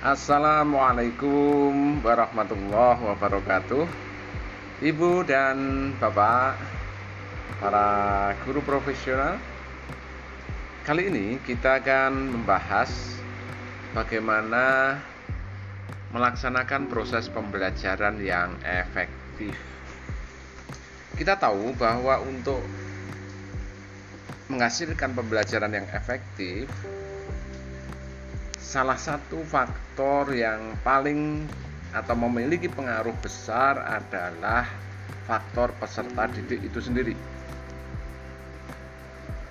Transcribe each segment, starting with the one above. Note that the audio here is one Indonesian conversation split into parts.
Assalamualaikum warahmatullahi wabarakatuh. Ibu dan Bapak Para guru profesional Kali ini kita akan membahas Bagaimana Melaksanakan proses pembelajaran yang efektif. Kita tahu bahwa untuk Menghasilkan pembelajaran yang efektif salah satu faktor yang paling atau memiliki pengaruh besar adalah faktor peserta didik itu sendiri.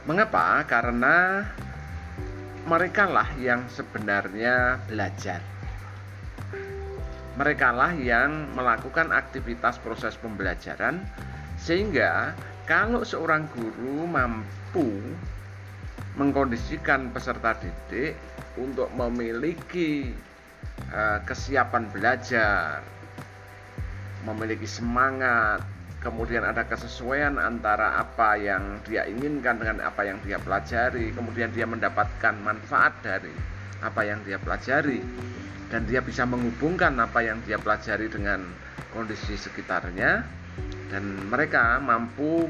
Mengapa? Karena mereka lah yang sebenarnya belajar. Mereka lah yang melakukan aktivitas proses pembelajaran sehingga kalau seorang guru mampu mengkondisikan peserta didik untuk memiliki uh, kesiapan belajar, memiliki semangat, kemudian ada kesesuaian antara apa yang dia inginkan dengan apa yang dia pelajari, kemudian dia mendapatkan manfaat dari apa yang dia pelajari, dan dia bisa menghubungkan apa yang dia pelajari dengan kondisi sekitarnya, dan mereka mampu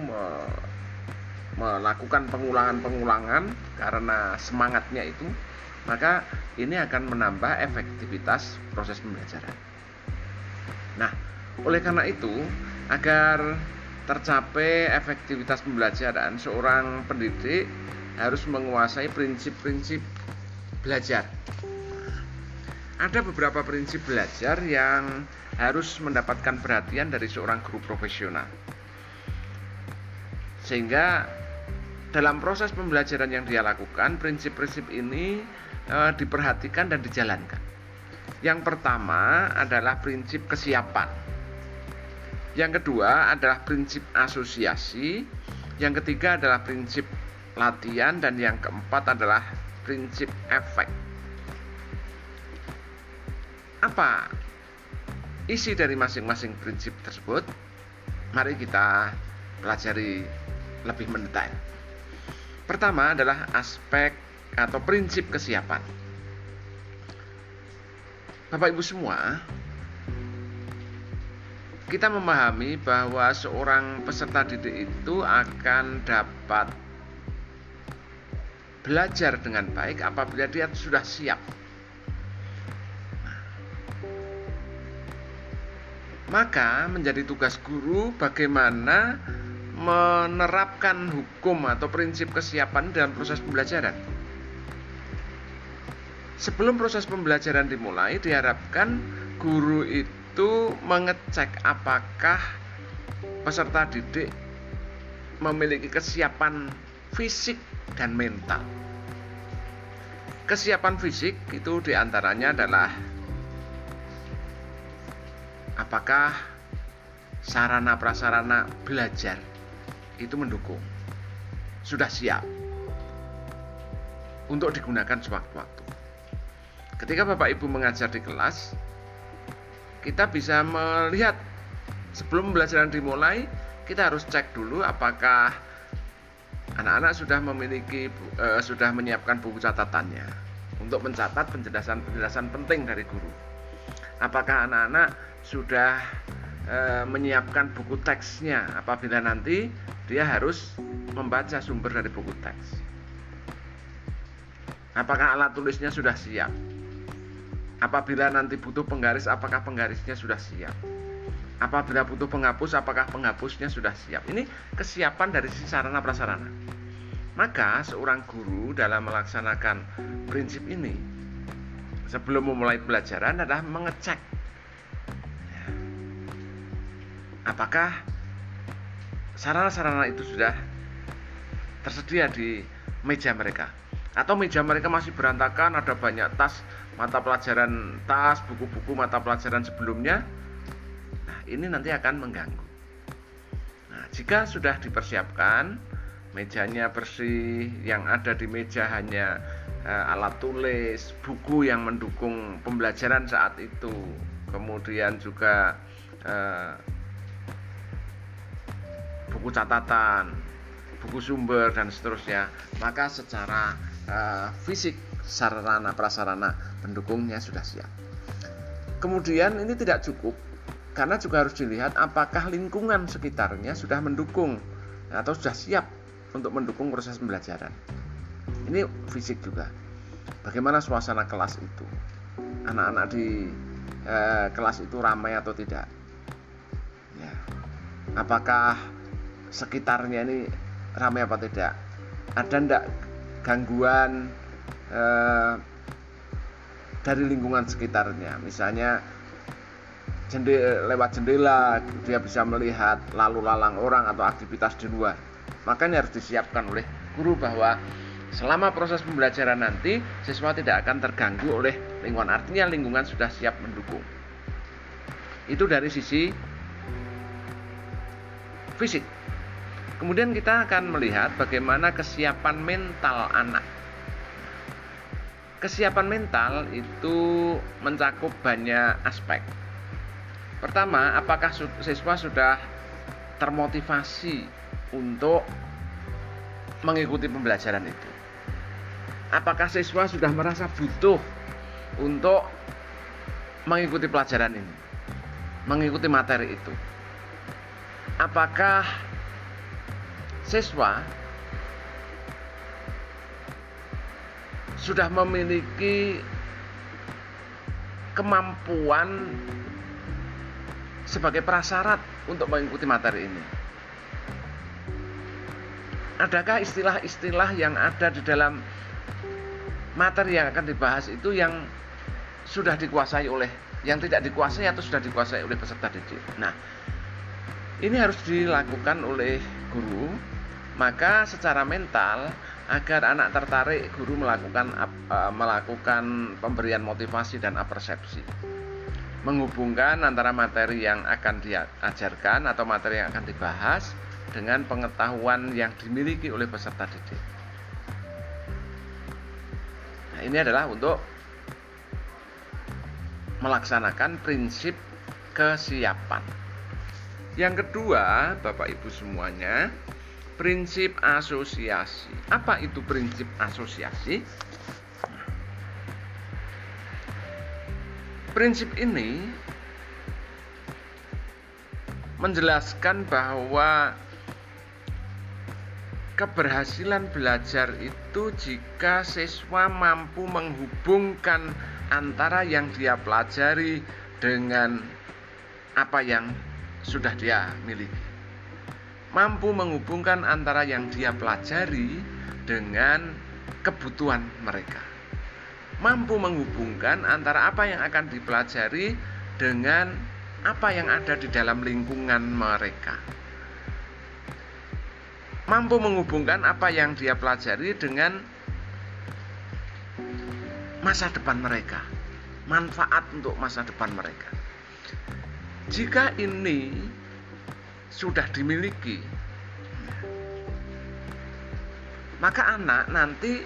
melakukan pengulangan-pengulangan karena semangatnya itu, maka ini akan menambah efektivitas proses pembelajaran. Nah, oleh karena itu, agar tercapai efektivitas pembelajaran, seorang pendidik harus menguasai prinsip-prinsip belajar. Ada beberapa prinsip belajar yang harus mendapatkan perhatian dari seorang guru profesional. Sehingga dalam proses pembelajaran yang dia lakukan, prinsip-prinsip ini e, diperhatikan dan dijalankan. Yang pertama adalah prinsip kesiapan. Yang kedua adalah prinsip asosiasi. Yang ketiga adalah prinsip latihan dan yang keempat adalah prinsip efek. Apa isi dari masing-masing prinsip tersebut? Mari kita pelajari lebih mendetail. Pertama adalah aspek atau prinsip kesiapan. Bapak Ibu semua, kita memahami bahwa seorang peserta didik itu akan dapat belajar dengan baik apabila dia sudah siap. Maka menjadi tugas guru bagaimana menerapkan hukum atau prinsip kesiapan dalam proses pembelajaran. Sebelum proses pembelajaran dimulai, diharapkan guru itu mengecek apakah peserta didik memiliki kesiapan fisik dan mental. Kesiapan fisik itu di antaranya adalah apakah sarana prasarana belajar itu mendukung. Sudah siap untuk digunakan sewaktu-waktu. Ketika Bapak Ibu mengajar di kelas, kita bisa melihat sebelum pembelajaran dimulai, kita harus cek dulu apakah anak-anak sudah memiliki uh, sudah menyiapkan buku catatannya untuk mencatat penjelasan-penjelasan penting dari guru. Apakah anak-anak sudah e, menyiapkan buku teksnya apabila nanti dia harus membaca sumber dari buku teks. Apakah alat tulisnya sudah siap? Apabila nanti butuh penggaris, apakah penggarisnya sudah siap? Apabila butuh penghapus, apakah penghapusnya sudah siap? Ini kesiapan dari sisi sarana prasarana. Maka seorang guru dalam melaksanakan prinsip ini sebelum memulai pelajaran adalah mengecek apakah sarana-sarana itu sudah tersedia di meja mereka. Atau meja mereka masih berantakan ada banyak tas mata pelajaran tas buku-buku mata pelajaran sebelumnya. Nah ini nanti akan mengganggu. Nah jika sudah dipersiapkan mejanya bersih yang ada di meja hanya uh, alat tulis buku yang mendukung pembelajaran saat itu kemudian juga uh, buku catatan, buku sumber dan seterusnya, maka secara uh, fisik sarana prasarana pendukungnya sudah siap. Kemudian ini tidak cukup karena juga harus dilihat apakah lingkungan sekitarnya sudah mendukung atau sudah siap untuk mendukung proses pembelajaran. Ini fisik juga. Bagaimana suasana kelas itu? Anak-anak di eh, kelas itu ramai atau tidak? Ya. Apakah sekitarnya ini ramai apa tidak? Ada ndak gangguan eh, dari lingkungan sekitarnya? Misalnya jendela, lewat jendela dia bisa melihat lalu lalang orang atau aktivitas di luar. Makanya harus disiapkan oleh guru bahwa selama proses pembelajaran nanti siswa tidak akan terganggu oleh lingkungan. Artinya lingkungan sudah siap mendukung. Itu dari sisi fisik. Kemudian kita akan melihat bagaimana kesiapan mental anak. Kesiapan mental itu mencakup banyak aspek Pertama, apakah siswa sudah termotivasi untuk mengikuti pembelajaran itu? Apakah siswa sudah merasa butuh untuk mengikuti pelajaran ini? Mengikuti materi itu? Apakah siswa sudah memiliki kemampuan sebagai prasyarat untuk mengikuti materi ini. Adakah istilah-istilah yang ada di dalam materi yang akan dibahas itu yang sudah dikuasai oleh yang tidak dikuasai atau sudah dikuasai oleh peserta didik. Nah, ini harus dilakukan oleh guru. Maka secara mental agar anak tertarik guru melakukan uh, melakukan pemberian motivasi dan apersepsi menghubungkan antara materi yang akan diajarkan atau materi yang akan dibahas dengan pengetahuan yang dimiliki oleh peserta didik. Nah, ini adalah untuk melaksanakan prinsip kesiapan. Yang kedua, Bapak Ibu semuanya, prinsip asosiasi. Apa itu prinsip asosiasi? Prinsip ini menjelaskan bahwa keberhasilan belajar itu jika siswa mampu menghubungkan antara yang dia pelajari dengan apa yang sudah dia miliki. Mampu menghubungkan antara yang dia pelajari dengan kebutuhan mereka mampu menghubungkan antara apa yang akan dipelajari dengan apa yang ada di dalam lingkungan mereka. Mampu menghubungkan apa yang dia pelajari dengan masa depan mereka, manfaat untuk masa depan mereka. Jika ini sudah dimiliki, maka anak nanti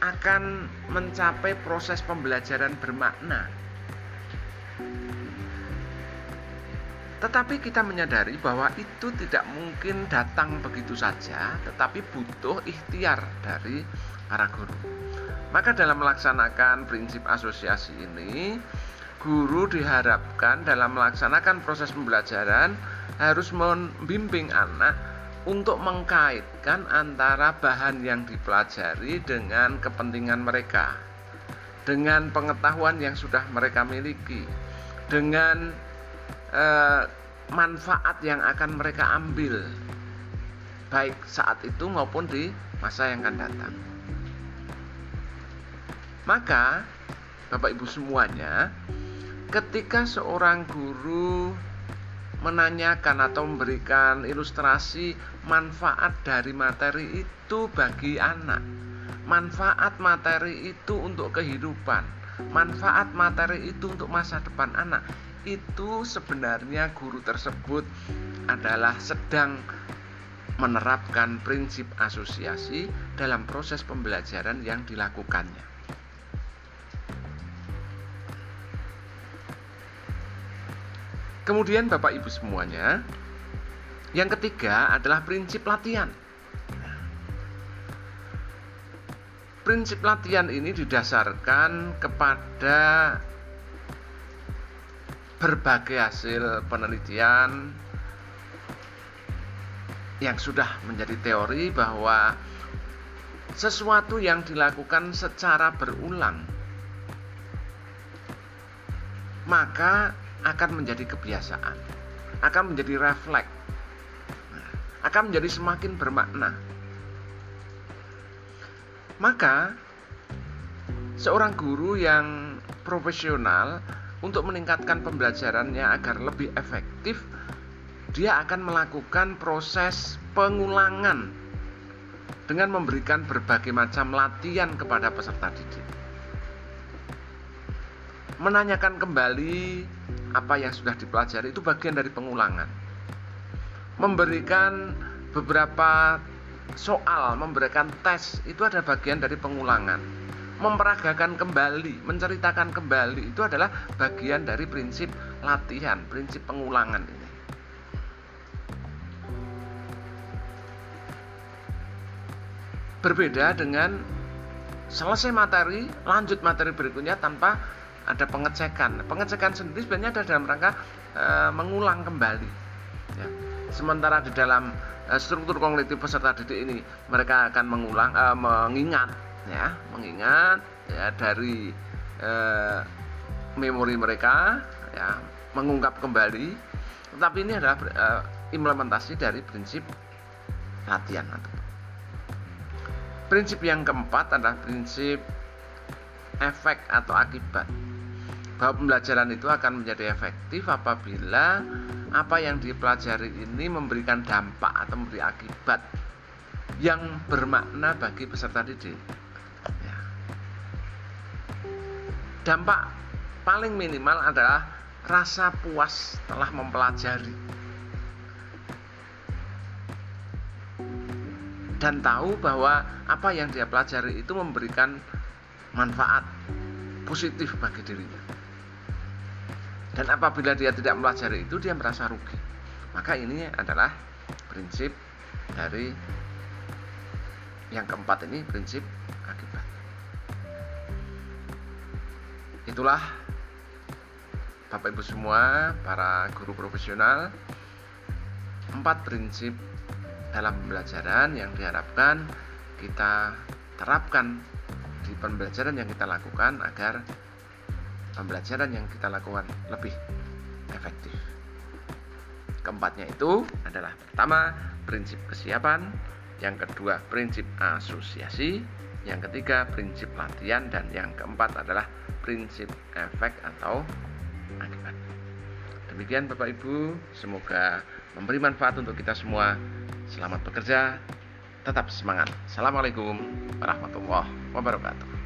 akan mencapai proses pembelajaran bermakna. Tetapi kita menyadari bahwa itu tidak mungkin datang begitu saja, tetapi butuh ikhtiar dari para guru. Maka dalam melaksanakan prinsip asosiasi ini, guru diharapkan dalam melaksanakan proses pembelajaran harus membimbing anak untuk mengkaitkan antara bahan yang dipelajari dengan kepentingan mereka, dengan pengetahuan yang sudah mereka miliki, dengan eh, manfaat yang akan mereka ambil, baik saat itu maupun di masa yang akan datang. Maka, Bapak Ibu semuanya, ketika seorang guru menanyakan atau memberikan ilustrasi manfaat dari materi itu bagi anak. Manfaat materi itu untuk kehidupan. Manfaat materi itu untuk masa depan anak. Itu sebenarnya guru tersebut adalah sedang menerapkan prinsip asosiasi dalam proses pembelajaran yang dilakukannya. Kemudian Bapak Ibu semuanya, yang ketiga adalah prinsip latihan. prinsip latihan ini didasarkan kepada berbagai hasil penelitian yang sudah menjadi teori bahwa sesuatu yang dilakukan secara berulang maka akan menjadi kebiasaan, akan menjadi refleks, akan menjadi semakin bermakna. Maka seorang guru yang profesional untuk meningkatkan pembelajarannya agar lebih efektif, dia akan melakukan proses pengulangan dengan memberikan berbagai macam latihan kepada peserta didik. Menanyakan kembali apa yang sudah dipelajari itu bagian dari pengulangan. Memberikan beberapa soal, memberikan tes itu ada bagian dari pengulangan memperagakan kembali, menceritakan kembali itu adalah bagian dari prinsip latihan, prinsip pengulangan ini. Berbeda dengan selesai materi, lanjut materi berikutnya tanpa ada pengecekan. Pengecekan sendiri sebenarnya ada dalam rangka e, mengulang kembali. Ya. Sementara di dalam e, struktur kognitif peserta didik ini mereka akan mengulang, e, mengingat ya mengingat ya dari eh, memori mereka ya mengungkap kembali tetapi ini adalah eh, implementasi dari prinsip latihan prinsip yang keempat adalah prinsip efek atau akibat bahwa pembelajaran itu akan menjadi efektif apabila apa yang dipelajari ini memberikan dampak atau memberi akibat yang bermakna bagi peserta didik dampak paling minimal adalah rasa puas telah mempelajari dan tahu bahwa apa yang dia pelajari itu memberikan manfaat positif bagi dirinya. Dan apabila dia tidak mempelajari itu dia merasa rugi. Maka ini adalah prinsip dari yang keempat ini prinsip akibat. Itulah Bapak Ibu semua, para guru profesional, empat prinsip dalam pembelajaran yang diharapkan kita terapkan di pembelajaran yang kita lakukan agar pembelajaran yang kita lakukan lebih efektif. Keempatnya itu adalah pertama prinsip kesiapan, yang kedua prinsip asosiasi, yang ketiga prinsip latihan dan yang keempat adalah prinsip efek atau akibat. Demikian Bapak Ibu, semoga memberi manfaat untuk kita semua. Selamat bekerja, tetap semangat. Assalamualaikum warahmatullahi wabarakatuh.